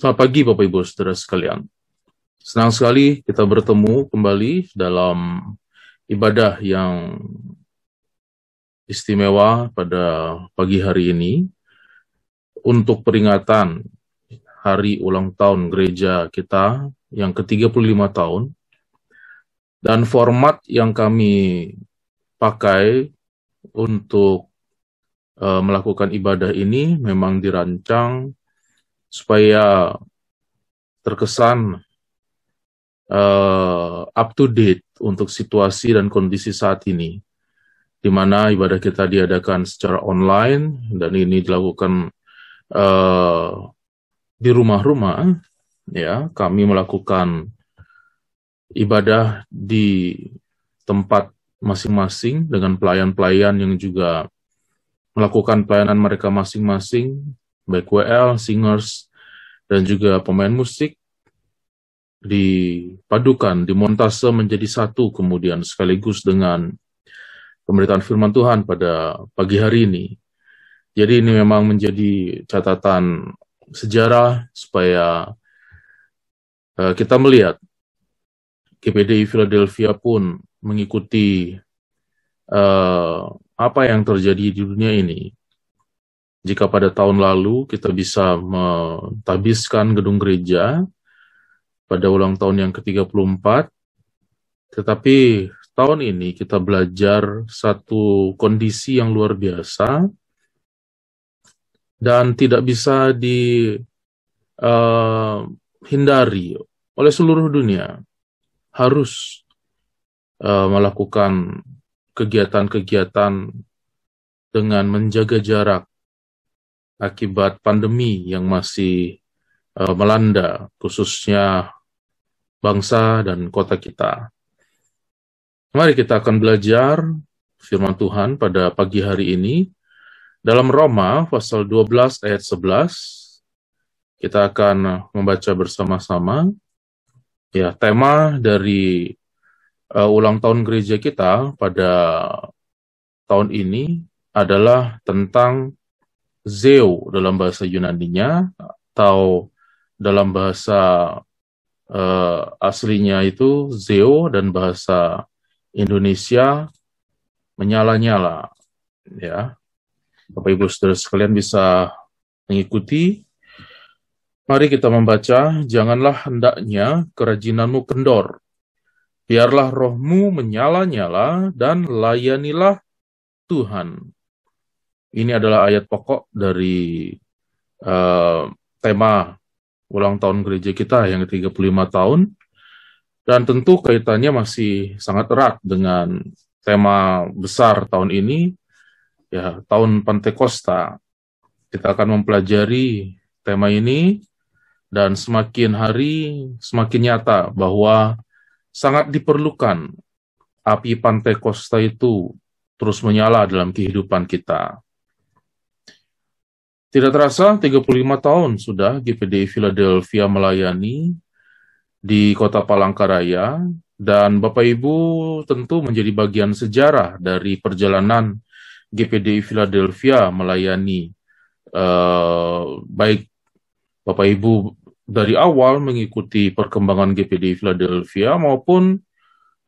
Selamat pagi Bapak Ibu Saudara sekalian. Senang sekali kita bertemu kembali dalam ibadah yang istimewa pada pagi hari ini untuk peringatan hari ulang tahun gereja kita yang ke-35 tahun dan format yang kami pakai untuk uh, melakukan ibadah ini memang dirancang supaya terkesan uh, up to date untuk situasi dan kondisi saat ini, di mana ibadah kita diadakan secara online dan ini dilakukan uh, di rumah-rumah. Ya, kami melakukan ibadah di tempat masing-masing dengan pelayan-pelayan yang juga melakukan pelayanan mereka masing-masing baik WL, singers, dan juga pemain musik dipadukan, dimontase menjadi satu kemudian sekaligus dengan pemberitaan firman Tuhan pada pagi hari ini. Jadi ini memang menjadi catatan sejarah supaya uh, kita melihat GPDI Philadelphia pun mengikuti uh, apa yang terjadi di dunia ini jika pada tahun lalu kita bisa mentabiskan gedung gereja pada ulang tahun yang ke-34, tetapi tahun ini kita belajar satu kondisi yang luar biasa dan tidak bisa dihindari uh, oleh seluruh dunia. Harus uh, melakukan kegiatan-kegiatan dengan menjaga jarak akibat pandemi yang masih uh, melanda khususnya bangsa dan kota kita. Mari kita akan belajar firman Tuhan pada pagi hari ini dalam Roma pasal 12 ayat 11. Kita akan membaca bersama-sama ya tema dari uh, ulang tahun gereja kita pada tahun ini adalah tentang Zeo dalam bahasa Yunani-nya atau dalam bahasa uh, aslinya itu Zeo dan bahasa Indonesia menyala-nyala ya. Bapak Ibu Saudara sekalian bisa mengikuti Mari kita membaca, janganlah hendaknya kerajinanmu kendor. Biarlah rohmu menyala-nyala dan layanilah Tuhan. Ini adalah ayat pokok dari uh, tema ulang tahun gereja kita yang ke-35 tahun. Dan tentu kaitannya masih sangat erat dengan tema besar tahun ini, ya tahun Pantekosta. Kita akan mempelajari tema ini dan semakin hari semakin nyata bahwa sangat diperlukan api Pantekosta itu terus menyala dalam kehidupan kita. Tidak terasa 35 tahun sudah GPD Philadelphia melayani di kota Palangkaraya dan Bapak Ibu tentu menjadi bagian sejarah dari perjalanan GPD Philadelphia melayani uh, baik Bapak Ibu dari awal mengikuti perkembangan GPD Philadelphia maupun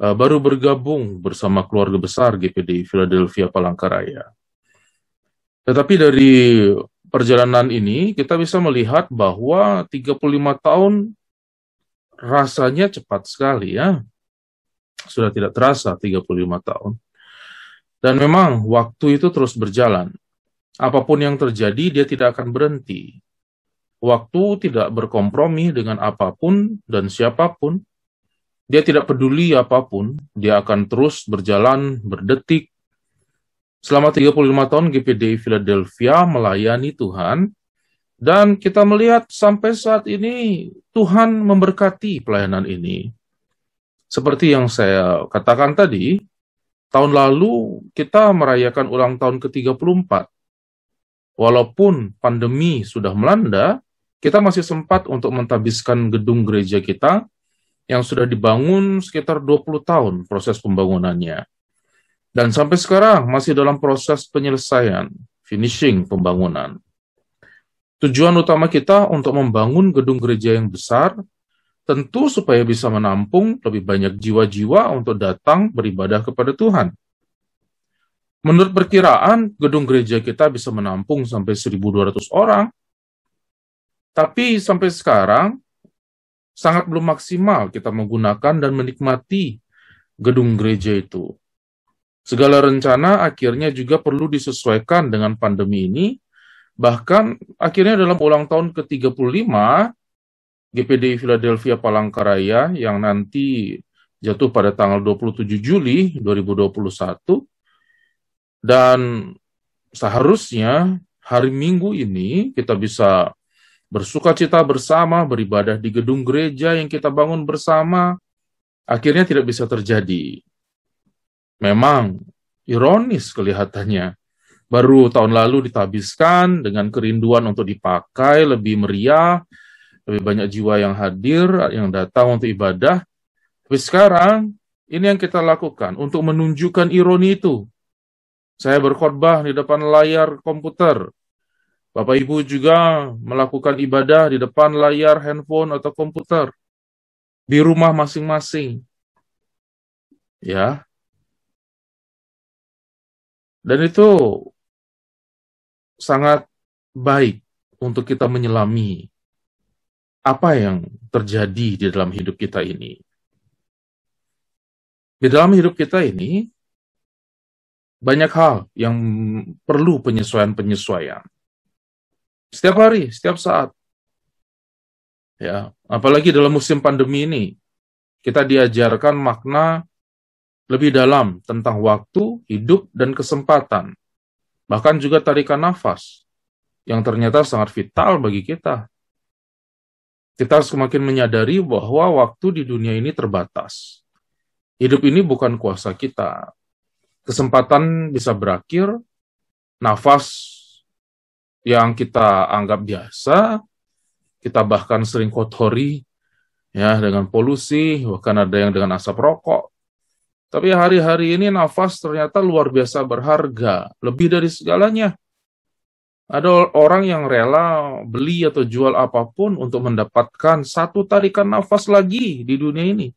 uh, baru bergabung bersama keluarga besar GPD Philadelphia Palangkaraya. Tetapi dari perjalanan ini kita bisa melihat bahwa 35 tahun rasanya cepat sekali ya. Sudah tidak terasa 35 tahun. Dan memang waktu itu terus berjalan. Apa pun yang terjadi dia tidak akan berhenti. Waktu tidak berkompromi dengan apa pun dan siapa pun. Dia tidak peduli apa pun, dia akan terus berjalan, berdetik, Selama 35 tahun GPD Philadelphia melayani Tuhan, dan kita melihat sampai saat ini Tuhan memberkati pelayanan ini. Seperti yang saya katakan tadi, tahun lalu kita merayakan ulang tahun ke-34. Walaupun pandemi sudah melanda, kita masih sempat untuk mentabiskan gedung gereja kita yang sudah dibangun sekitar 20 tahun proses pembangunannya. Dan sampai sekarang masih dalam proses penyelesaian, finishing pembangunan. Tujuan utama kita untuk membangun gedung gereja yang besar, tentu supaya bisa menampung lebih banyak jiwa-jiwa untuk datang beribadah kepada Tuhan. Menurut perkiraan, gedung gereja kita bisa menampung sampai 1.200 orang, tapi sampai sekarang sangat belum maksimal kita menggunakan dan menikmati gedung gereja itu. Segala rencana akhirnya juga perlu disesuaikan dengan pandemi ini, bahkan akhirnya dalam ulang tahun ke-35, GPD Philadelphia Palangkaraya yang nanti jatuh pada tanggal 27 Juli 2021, dan seharusnya hari Minggu ini kita bisa bersuka cita bersama, beribadah di gedung gereja yang kita bangun bersama, akhirnya tidak bisa terjadi. Memang ironis kelihatannya. Baru tahun lalu ditabiskan dengan kerinduan untuk dipakai lebih meriah, lebih banyak jiwa yang hadir, yang datang untuk ibadah. Tapi sekarang, ini yang kita lakukan untuk menunjukkan ironi itu. Saya berkhotbah di depan layar komputer. Bapak Ibu juga melakukan ibadah di depan layar handphone atau komputer. Di rumah masing-masing. Ya. Dan itu sangat baik untuk kita menyelami apa yang terjadi di dalam hidup kita ini. Di dalam hidup kita ini, banyak hal yang perlu penyesuaian-penyesuaian. Setiap hari, setiap saat. Ya, apalagi dalam musim pandemi ini, kita diajarkan makna lebih dalam tentang waktu, hidup, dan kesempatan. Bahkan juga tarikan nafas, yang ternyata sangat vital bagi kita. Kita harus semakin menyadari bahwa waktu di dunia ini terbatas. Hidup ini bukan kuasa kita, kesempatan bisa berakhir, nafas yang kita anggap biasa, kita bahkan sering kotori ya dengan polusi, bahkan ada yang dengan asap rokok. Tapi hari-hari ini nafas ternyata luar biasa berharga, lebih dari segalanya. Ada orang yang rela beli atau jual apa pun untuk mendapatkan satu tarikan nafas lagi di dunia ini.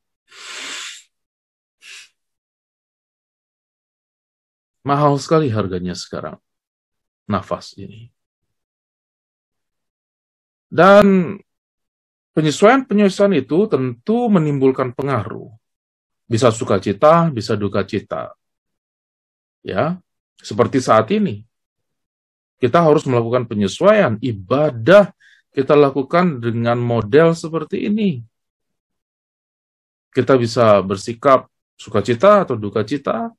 Mahal sekali harganya sekarang. Nafas ini. Dan penyesuaian-penyesuaian itu tentu menimbulkan pengaruh. Bisa sukacita, bisa duka cita. Ya, seperti saat ini. Kita harus melakukan penyesuaian. Ibadah kita lakukan dengan model seperti ini. Kita bisa bersikap sukacita atau duka cita,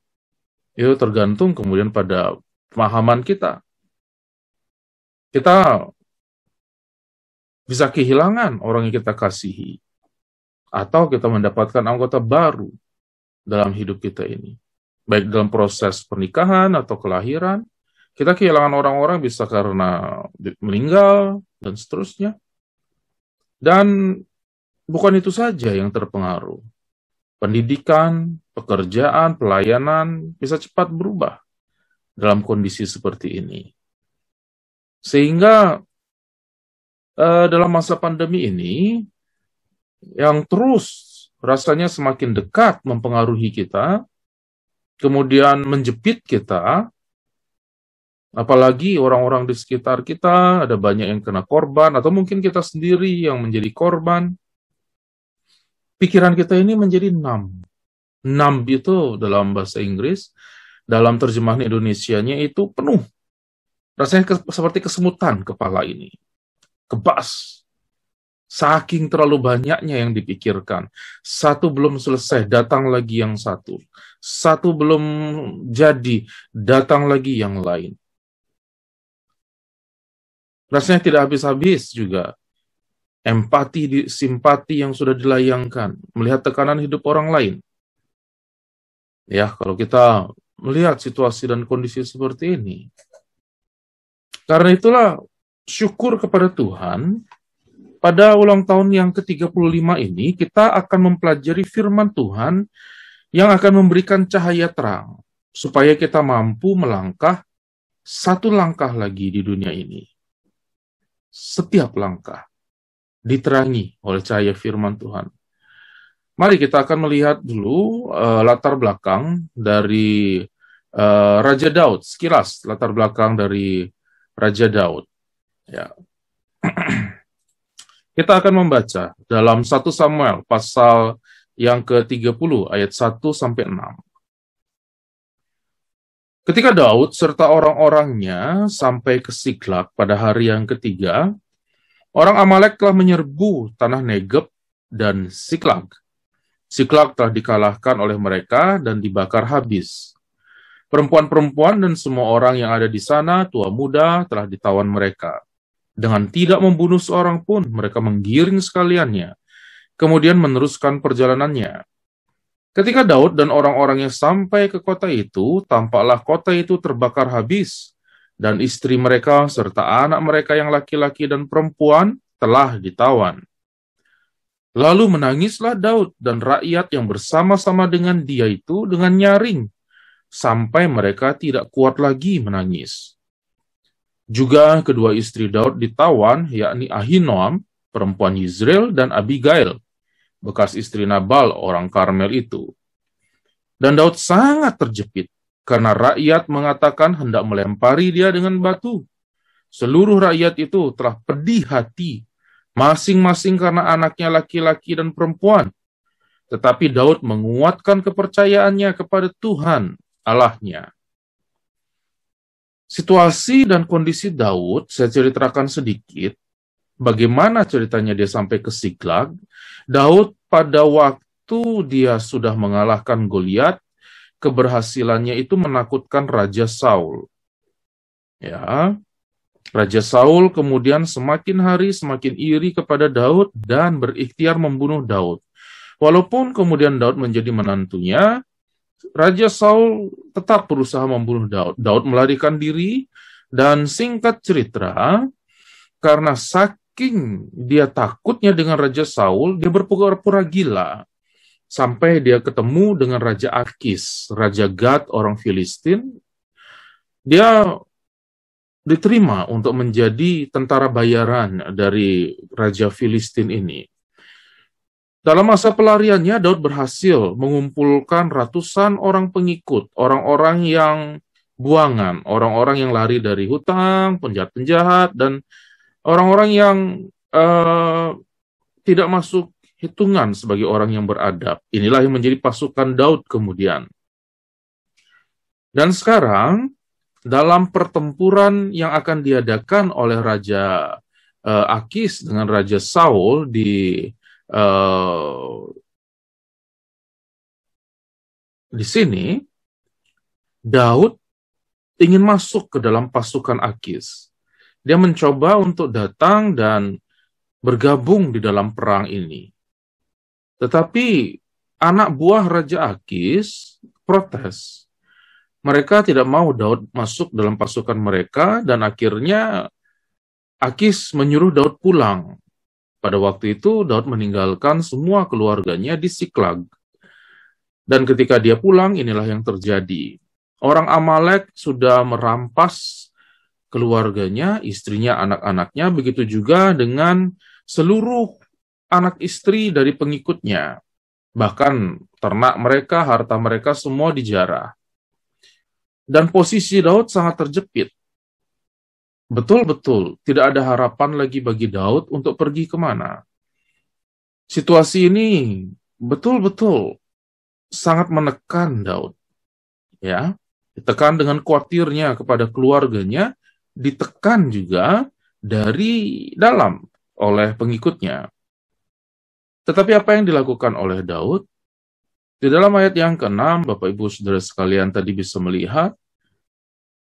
itu tergantung kemudian pada pemahaman kita. Kita bisa kehilangan orang yang kita kasihi. Atau kita mendapatkan anggota baru dalam hidup kita ini. Baik dalam proses pernikahan atau kelahiran, kita kehilangan orang-orang bisa karena meninggal dan seterusnya. Dan bukan itu saja yang terpengaruh pendidikan, pekerjaan, pelayanan bisa cepat berubah dalam kondisi seperti ini. Sehingga eh, dalam masa pandemi ini, yang terus rasanya semakin dekat mempengaruhi kita, kemudian menjepit kita, apalagi orang-orang di sekitar kita, ada banyak yang kena korban, atau mungkin kita sendiri yang menjadi korban, pikiran kita ini menjadi numb. Numb itu dalam bahasa Inggris, dalam terjemahan Indonesianya itu penuh. Rasanya ke, seperti kesemutan kepala ini. Kebas. Saking terlalu banyaknya yang dipikirkan. Satu belum selesai, datang lagi yang satu. Satu belum jadi, datang lagi yang lain. Rasanya tidak habis-habis juga empati, simpati yang sudah dilayangkan, melihat tekanan hidup orang lain. Ya, kalau kita melihat situasi dan kondisi seperti ini. Karena itulah syukur kepada Tuhan, pada ulang tahun yang ke-35 ini kita akan mempelajari firman Tuhan yang akan memberikan cahaya terang supaya kita mampu melangkah satu langkah lagi di dunia ini setiap langkah diterangi oleh cahaya firman Tuhan. Mari kita akan melihat dulu uh, latar belakang dari uh, Raja Daud, sekilas latar belakang dari Raja Daud. Ya. kita akan membaca dalam 1 Samuel pasal yang ke-30 ayat 1 sampai 6. Ketika Daud serta orang-orangnya sampai ke Siklak pada hari yang ketiga, orang Amalek telah menyerbu tanah Negeb dan Siklak. Siklak telah dikalahkan oleh mereka dan dibakar habis. Perempuan-perempuan dan semua orang yang ada di sana, tua muda, telah ditawan mereka. Dengan tidak membunuh seorang pun, mereka menggiring sekaliannya, kemudian meneruskan perjalanannya. Ketika Daud dan orang-orangnya sampai ke kota itu, tampaklah kota itu terbakar habis, dan istri mereka serta anak mereka yang laki-laki dan perempuan telah ditawan. Lalu menangislah Daud dan rakyat yang bersama-sama dengan dia itu dengan nyaring, sampai mereka tidak kuat lagi menangis. Juga kedua istri Daud ditawan, yakni Ahinoam, perempuan Israel, dan Abigail, bekas istri Nabal orang Karmel itu. Dan Daud sangat terjepit karena rakyat mengatakan hendak melempari dia dengan batu. Seluruh rakyat itu telah pedih hati, masing-masing karena anaknya laki-laki dan perempuan. Tetapi Daud menguatkan kepercayaannya kepada Tuhan Allahnya. Situasi dan kondisi Daud saya ceritakan sedikit bagaimana ceritanya dia sampai ke Siklag. Daud pada waktu dia sudah mengalahkan Goliat, keberhasilannya itu menakutkan Raja Saul. Ya, Raja Saul kemudian semakin hari semakin iri kepada Daud dan berikhtiar membunuh Daud. Walaupun kemudian Daud menjadi menantunya, Raja Saul tetap berusaha membunuh Daud. Daud melarikan diri dan singkat cerita, karena sak saking dia takutnya dengan Raja Saul, dia berpura-pura gila. Sampai dia ketemu dengan Raja Akis, Raja Gad orang Filistin. Dia diterima untuk menjadi tentara bayaran dari Raja Filistin ini. Dalam masa pelariannya, Daud berhasil mengumpulkan ratusan orang pengikut, orang-orang yang buangan, orang-orang yang lari dari hutang, penjahat-penjahat, dan orang-orang yang uh, tidak masuk hitungan sebagai orang yang beradab. Inilah yang menjadi pasukan Daud kemudian. Dan sekarang dalam pertempuran yang akan diadakan oleh Raja uh, Akis dengan Raja Saul di uh, di sini Daud ingin masuk ke dalam pasukan Akis. Dia mencoba untuk datang dan bergabung di dalam perang ini. Tetapi anak buah Raja Akis protes. Mereka tidak mau Daud masuk dalam pasukan mereka dan akhirnya Akis menyuruh Daud pulang. Pada waktu itu Daud meninggalkan semua keluarganya di Siklag. Dan ketika dia pulang inilah yang terjadi. Orang Amalek sudah merampas keluarganya, istrinya, anak-anaknya, begitu juga dengan seluruh anak istri dari pengikutnya. Bahkan ternak mereka, harta mereka semua dijarah. Dan posisi Daud sangat terjepit. Betul-betul tidak ada harapan lagi bagi Daud untuk pergi ke mana. Situasi ini betul-betul sangat menekan Daud. Ya, ditekan dengan khawatirnya kepada keluarganya ditekan juga dari dalam oleh pengikutnya. Tetapi apa yang dilakukan oleh Daud? Di dalam ayat yang ke-6, Bapak Ibu Saudara sekalian tadi bisa melihat,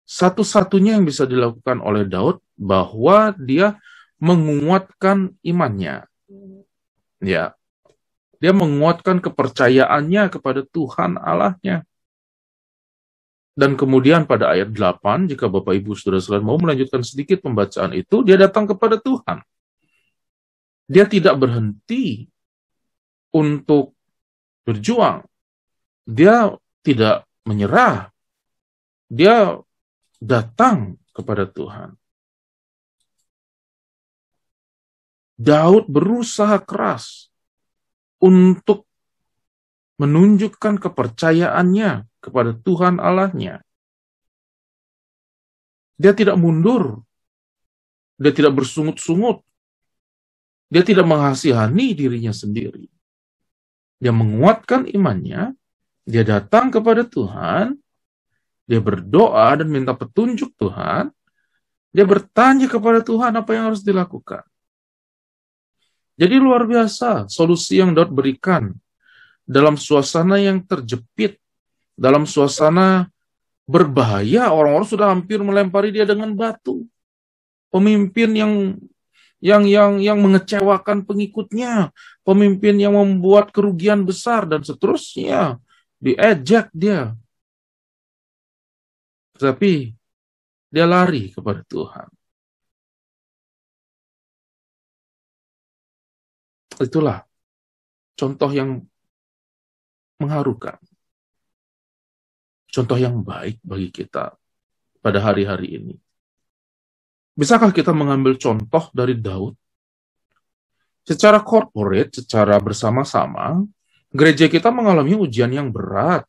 satu-satunya yang bisa dilakukan oleh Daud bahwa dia menguatkan imannya. Ya, dia menguatkan kepercayaannya kepada Tuhan Allahnya. Dan kemudian pada ayat 8, jika Bapak Ibu Saudara sekalian mau melanjutkan sedikit pembacaan itu, dia datang kepada Tuhan. Dia tidak berhenti untuk berjuang. Dia tidak menyerah. Dia datang kepada Tuhan. Daud berusaha keras untuk menunjukkan kepercayaannya kepada Tuhan Allahnya. Dia tidak mundur. Dia tidak bersungut-sungut. Dia tidak menghasihani dirinya sendiri. Dia menguatkan imannya. Dia datang kepada Tuhan. Dia berdoa dan minta petunjuk Tuhan. Dia bertanya kepada Tuhan apa yang harus dilakukan. Jadi luar biasa solusi yang Daud berikan dalam suasana yang terjepit, dalam suasana berbahaya, orang-orang sudah hampir melempari dia dengan batu. Pemimpin yang yang yang yang mengecewakan pengikutnya, pemimpin yang membuat kerugian besar dan seterusnya, diejek dia. Tapi dia lari kepada Tuhan. Itulah contoh yang mengharukan. Contoh yang baik bagi kita pada hari-hari ini. Bisakah kita mengambil contoh dari Daud? Secara corporate, secara bersama-sama, gereja kita mengalami ujian yang berat.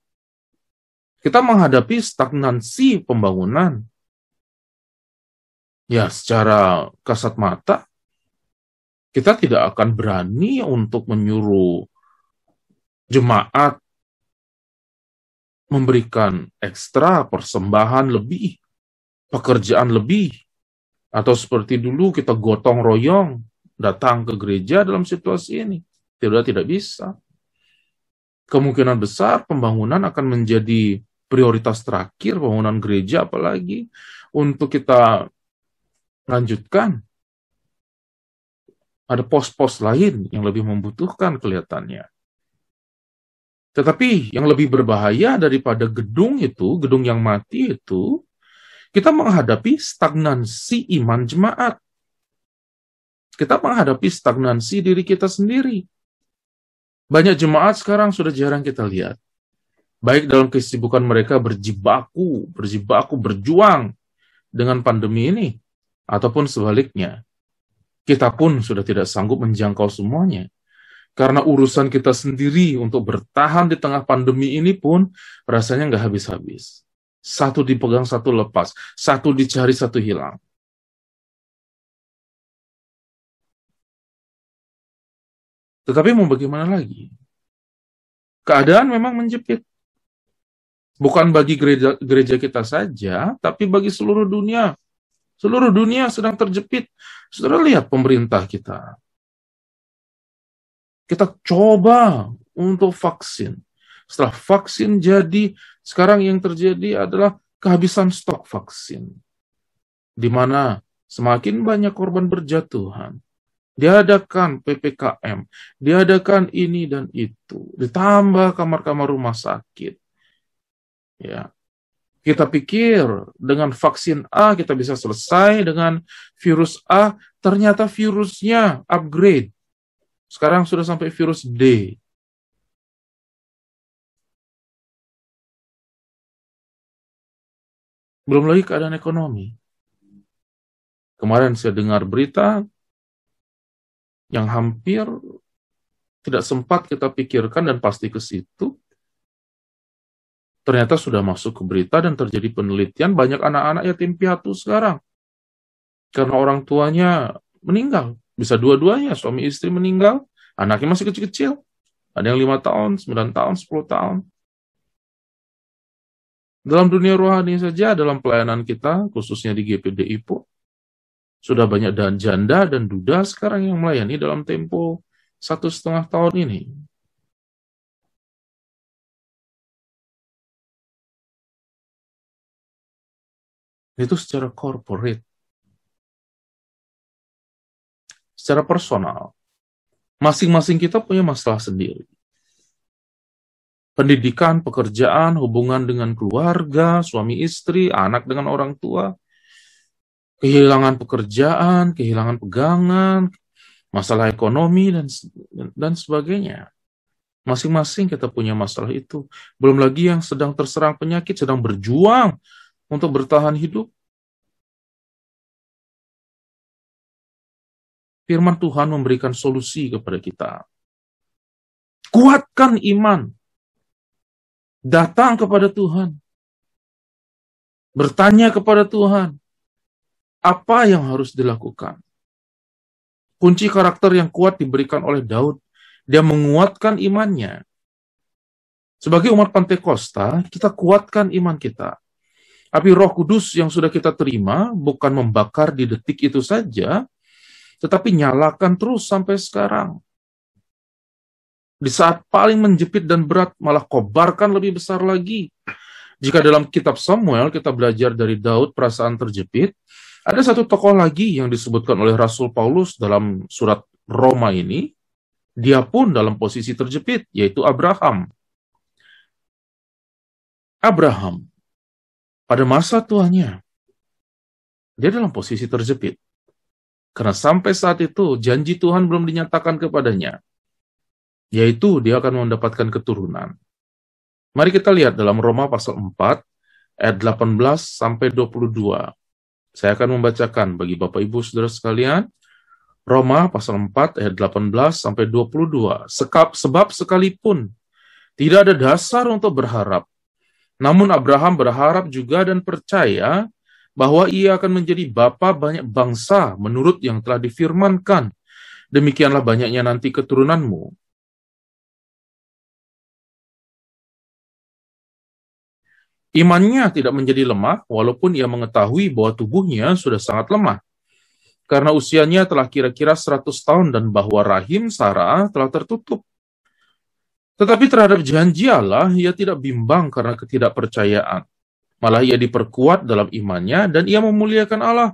Kita menghadapi stagnansi pembangunan. Ya, secara kasat mata, kita tidak akan berani untuk menyuruh jemaat memberikan ekstra persembahan lebih, pekerjaan lebih, atau seperti dulu kita gotong royong datang ke gereja dalam situasi ini. Tidak, tidak bisa. Kemungkinan besar pembangunan akan menjadi prioritas terakhir pembangunan gereja apalagi untuk kita lanjutkan ada pos-pos lain yang lebih membutuhkan kelihatannya. Tetapi yang lebih berbahaya daripada gedung itu, gedung yang mati itu, kita menghadapi stagnansi iman jemaat. Kita menghadapi stagnansi diri kita sendiri. Banyak jemaat sekarang sudah jarang kita lihat. Baik dalam kesibukan mereka berjibaku, berjibaku, berjuang dengan pandemi ini, ataupun sebaliknya kita pun sudah tidak sanggup menjangkau semuanya. Karena urusan kita sendiri untuk bertahan di tengah pandemi ini pun rasanya nggak habis-habis. Satu dipegang, satu lepas. Satu dicari, satu hilang. Tetapi mau bagaimana lagi? Keadaan memang menjepit. Bukan bagi gereja, gereja kita saja, tapi bagi seluruh dunia. Seluruh dunia sedang terjepit. Saudara lihat pemerintah kita. Kita coba untuk vaksin. Setelah vaksin jadi, sekarang yang terjadi adalah kehabisan stok vaksin. Di mana semakin banyak korban berjatuhan. Diadakan PPKM, diadakan ini dan itu, ditambah kamar-kamar rumah sakit. Ya, kita pikir dengan vaksin A kita bisa selesai dengan virus A, ternyata virusnya upgrade. Sekarang sudah sampai virus D. Belum lagi keadaan ekonomi. Kemarin saya dengar berita yang hampir tidak sempat kita pikirkan dan pasti ke situ ternyata sudah masuk ke berita dan terjadi penelitian banyak anak-anak yatim piatu sekarang. Karena orang tuanya meninggal. Bisa dua-duanya, suami istri meninggal, anaknya masih kecil-kecil. Ada yang lima tahun, sembilan tahun, sepuluh tahun. Dalam dunia rohani saja, dalam pelayanan kita, khususnya di GPD IPO, sudah banyak dan janda dan duda sekarang yang melayani dalam tempo satu setengah tahun ini. Itu secara corporate. Secara personal. Masing-masing kita punya masalah sendiri. Pendidikan, pekerjaan, hubungan dengan keluarga, suami istri, anak dengan orang tua, kehilangan pekerjaan, kehilangan pegangan, masalah ekonomi dan dan sebagainya. Masing-masing kita punya masalah itu. Belum lagi yang sedang terserang penyakit, sedang berjuang untuk bertahan hidup? firman Tuhan memberikan solusi kepada kita. Kuatkan iman. Datang kepada Tuhan. Bertanya kepada Tuhan. Apa yang harus dilakukan? Kunci karakter yang kuat diberikan oleh Daud. Dia menguatkan imannya. Sebagai umat Pantekosta, kita kuatkan iman kita. Tapi roh kudus yang sudah kita terima bukan membakar di detik itu saja, tetapi nyalakan terus sampai sekarang. Di saat paling menjepit dan berat, malah kobarkan lebih besar lagi. Jika dalam kitab Samuel kita belajar dari Daud perasaan terjepit, ada satu tokoh lagi yang disebutkan oleh Rasul Paulus dalam surat Roma ini, dia pun dalam posisi terjepit, yaitu Abraham. Abraham, pada masa tuanya, dia dalam posisi terjepit. Karena sampai saat itu janji Tuhan belum dinyatakan kepadanya, yaitu dia akan mendapatkan keturunan. Mari kita lihat dalam Roma pasal 4 ayat 18 sampai 22. Saya akan membacakan bagi Bapak Ibu Saudara sekalian Roma pasal 4 ayat 18 sampai 22. Sekap, sebab sekalipun tidak ada dasar untuk berharap, namun Abraham berharap juga dan percaya bahwa ia akan menjadi bapa banyak bangsa menurut yang telah difirmankan. Demikianlah banyaknya nanti keturunanmu. Imannya tidak menjadi lemah walaupun ia mengetahui bahwa tubuhnya sudah sangat lemah. Karena usianya telah kira-kira 100 tahun dan bahwa rahim Sarah telah tertutup. Tetapi terhadap janji Allah, ia tidak bimbang karena ketidakpercayaan Malah ia diperkuat dalam imannya dan ia memuliakan Allah.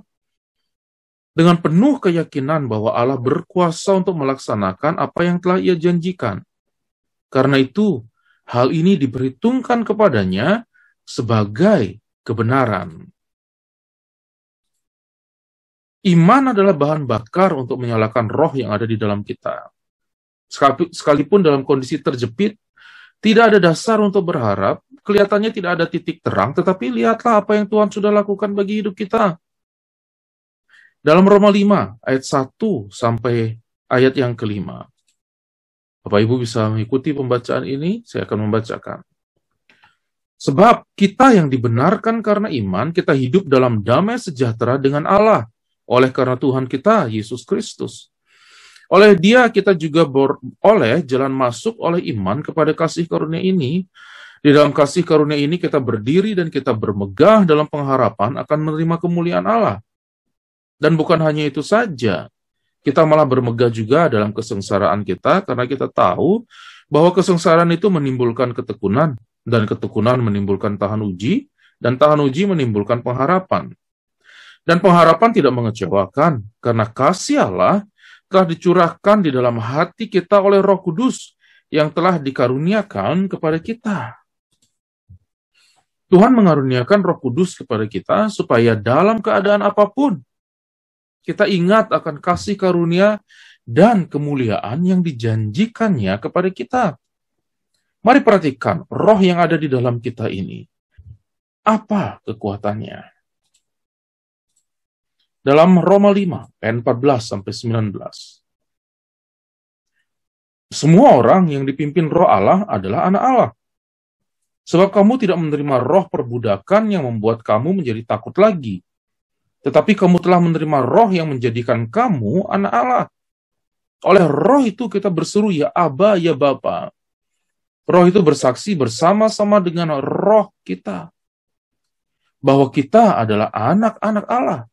Dengan penuh keyakinan bahwa Allah berkuasa untuk melaksanakan apa yang telah ia janjikan. Karena itu, hal ini diperhitungkan kepadanya sebagai kebenaran. Iman adalah bahan bakar untuk menyalakan roh yang ada di dalam kita. Sekalipun dalam kondisi terjepit, tidak ada dasar untuk berharap, kelihatannya tidak ada titik terang, tetapi lihatlah apa yang Tuhan sudah lakukan bagi hidup kita. Dalam Roma 5 ayat 1 sampai ayat yang kelima. Bapak Ibu bisa mengikuti pembacaan ini, saya akan membacakan. Sebab kita yang dibenarkan karena iman, kita hidup dalam damai sejahtera dengan Allah, oleh karena Tuhan kita, Yesus Kristus. Oleh dia kita juga oleh jalan masuk oleh iman kepada kasih karunia ini, di dalam kasih karunia ini kita berdiri dan kita bermegah dalam pengharapan akan menerima kemuliaan Allah. Dan bukan hanya itu saja, kita malah bermegah juga dalam kesengsaraan kita karena kita tahu bahwa kesengsaraan itu menimbulkan ketekunan dan ketekunan menimbulkan tahan uji dan tahan uji menimbulkan pengharapan. Dan pengharapan tidak mengecewakan karena kasih Allah telah dicurahkan di dalam hati kita oleh Roh Kudus yang telah dikaruniakan kepada kita. Tuhan mengaruniakan Roh Kudus kepada kita supaya dalam keadaan apa pun kita ingat akan kasih karunia dan kemuliaan yang dijanjikannya kepada kita. Mari perhatikan roh yang ada di dalam kita ini. Apa kekuatannya? Dalam Roma 5, ayat 14 sampai 19. Semua orang yang dipimpin roh Allah adalah anak Allah. Sebab kamu tidak menerima roh perbudakan yang membuat kamu menjadi takut lagi. Tetapi kamu telah menerima roh yang menjadikan kamu anak Allah. Oleh roh itu kita berseru, ya Aba, ya Bapa. Roh itu bersaksi bersama-sama dengan roh kita. Bahwa kita adalah anak-anak Allah.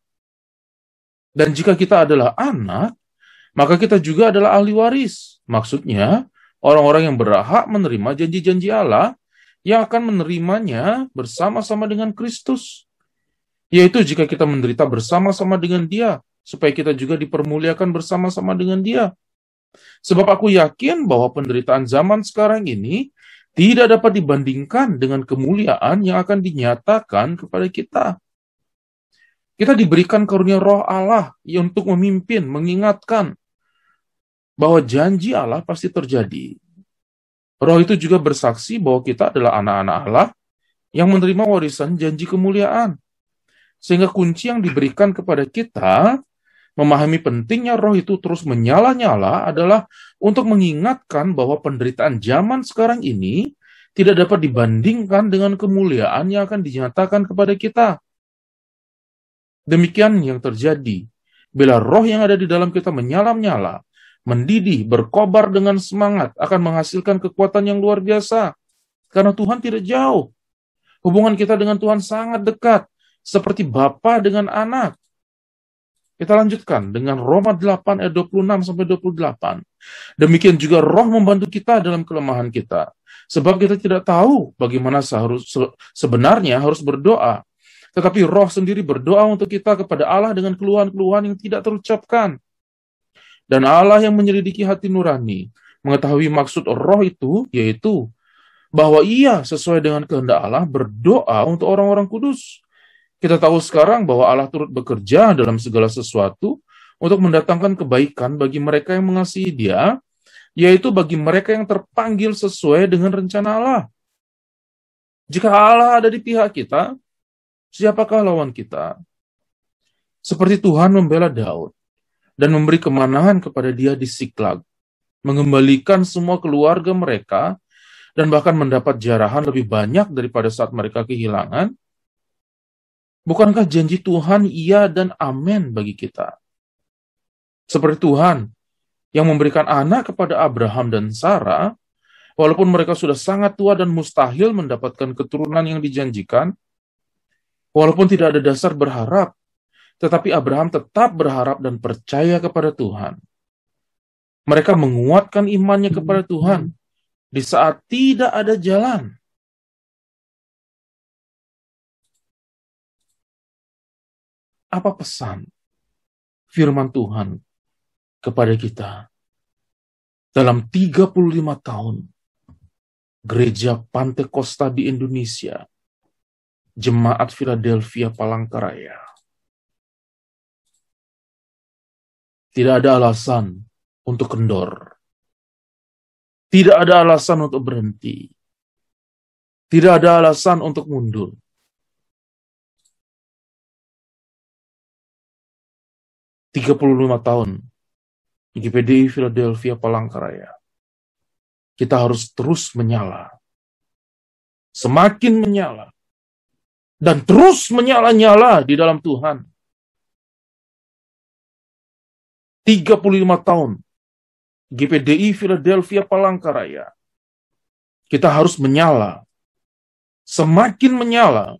Dan jika kita adalah anak, maka kita juga adalah ahli waris. Maksudnya, orang-orang yang berhak menerima janji-janji Allah yang akan menerimanya bersama-sama dengan Kristus. Yaitu jika kita menderita bersama-sama dengan dia, supaya kita juga dipermuliakan bersama-sama dengan dia. Sebab aku yakin bahwa penderitaan zaman sekarang ini tidak dapat dibandingkan dengan kemuliaan yang akan dinyatakan kepada kita. Kita diberikan karunia roh Allah untuk memimpin, mengingatkan bahwa janji Allah pasti terjadi Roh itu juga bersaksi bahwa kita adalah anak-anak Allah yang menerima warisan janji kemuliaan. Sehingga kunci yang diberikan kepada kita memahami pentingnya roh itu terus menyala-nyala adalah untuk mengingatkan bahwa penderitaan zaman sekarang ini tidak dapat dibandingkan dengan kemuliaan yang akan dinyatakan kepada kita. Demikian yang terjadi bila roh yang ada di dalam kita menyala-nyala, mendidih, berkobar dengan semangat, akan menghasilkan kekuatan yang luar biasa. Karena Tuhan tidak jauh. Hubungan kita dengan Tuhan sangat dekat, seperti Bapa dengan anak. Kita lanjutkan dengan Roma 8 ayat 26 sampai 28. Demikian juga roh membantu kita dalam kelemahan kita. Sebab kita tidak tahu bagaimana seharus, sebenarnya harus berdoa. Tetapi roh sendiri berdoa untuk kita kepada Allah dengan keluhan-keluhan yang tidak terucapkan. Dan Allah yang menyelidiki hati nurani, mengetahui maksud roh itu, yaitu bahwa ia sesuai dengan kehendak Allah berdoa untuk orang-orang kudus. Kita tahu sekarang bahwa Allah turut bekerja dalam segala sesuatu untuk mendatangkan kebaikan bagi mereka yang mengasihi Dia, yaitu bagi mereka yang terpanggil sesuai dengan rencana Allah. Jika Allah ada di pihak kita, siapakah lawan kita? Seperti Tuhan membela Daud dan memberi kemenangan kepada dia di Siklag, mengembalikan semua keluarga mereka, dan bahkan mendapat jarahan lebih banyak daripada saat mereka kehilangan, Bukankah janji Tuhan iya dan amin bagi kita? Seperti Tuhan yang memberikan anak kepada Abraham dan Sarah, walaupun mereka sudah sangat tua dan mustahil mendapatkan keturunan yang dijanjikan, walaupun tidak ada dasar berharap, tetapi Abraham tetap berharap dan percaya kepada Tuhan. Mereka menguatkan imannya kepada Tuhan di saat tidak ada jalan. apa pesan firman Tuhan kepada kita dalam 35 tahun gereja Pantai Costa di Indonesia, Jemaat Philadelphia Palangkaraya. Tidak ada alasan untuk kendor. Tidak ada alasan untuk berhenti. Tidak ada alasan untuk mundur. 35 tahun GPD Philadelphia Palangkaraya. Kita harus terus menyala. Semakin menyala. Dan terus menyala-nyala di dalam Tuhan. 35 tahun GPDI Philadelphia Palangkaraya. Kita harus menyala. Semakin menyala.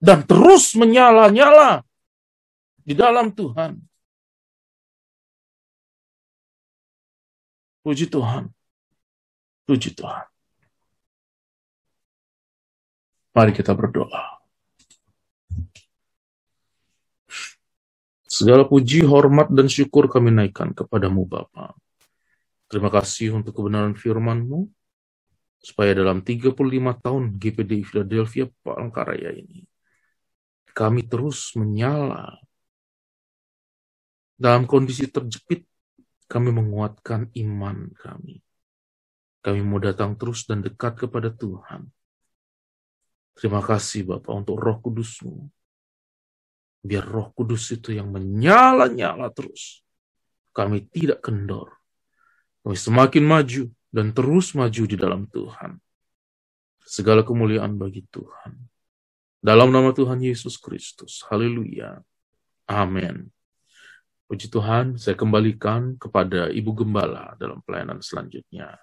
Dan terus menyala-nyala di dalam Tuhan. Puji Tuhan. Puji Tuhan. Mari kita berdoa. Segala puji, hormat, dan syukur kami naikkan kepadamu Bapa. Terima kasih untuk kebenaran firman-Mu, supaya dalam 35 tahun GPD Philadelphia Palangkaraya ini, kami terus menyala dalam kondisi terjepit kami menguatkan iman kami. Kami mau datang terus dan dekat kepada Tuhan. Terima kasih Bapak untuk roh kudusmu. Biar roh kudus itu yang menyala-nyala terus. Kami tidak kendor. Kami semakin maju dan terus maju di dalam Tuhan. Segala kemuliaan bagi Tuhan. Dalam nama Tuhan Yesus Kristus. Haleluya. Amin. Puji Tuhan, saya kembalikan kepada Ibu Gembala dalam pelayanan selanjutnya.